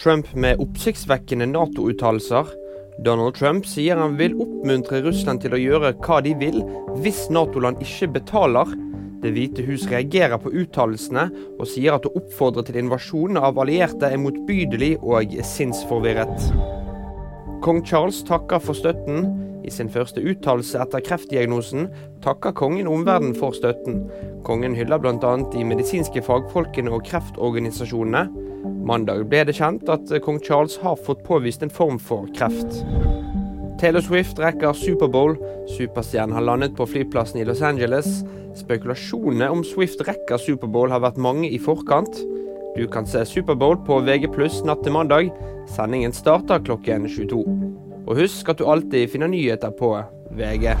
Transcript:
Trump med oppsiktsvekkende Nato-uttalelser. Donald Trump sier han vil oppmuntre Russland til å gjøre hva de vil, hvis Nato-land ikke betaler. Det hvite hus reagerer på uttalelsene, og sier at å oppfordre til invasjon av allierte er motbydelig og sinnsforvirret. Kong Charles takker for støtten. I sin første uttalelse etter kreftdiagnosen takker kongen omverdenen for støtten. Kongen hyller bl.a. de medisinske fagfolkene og kreftorganisasjonene. Mandag ble det kjent at kong Charles har fått påvist en form for kreft. Taylor Swift rekker Superbowl. Superstjernen har landet på flyplassen i Los Angeles. Spekulasjonene om Swift rekker Superbowl har vært mange i forkant. Du kan se Superbowl på VG natt til mandag. Sendingen starter klokken 22. Og husk at du alltid finner nyheter på VG.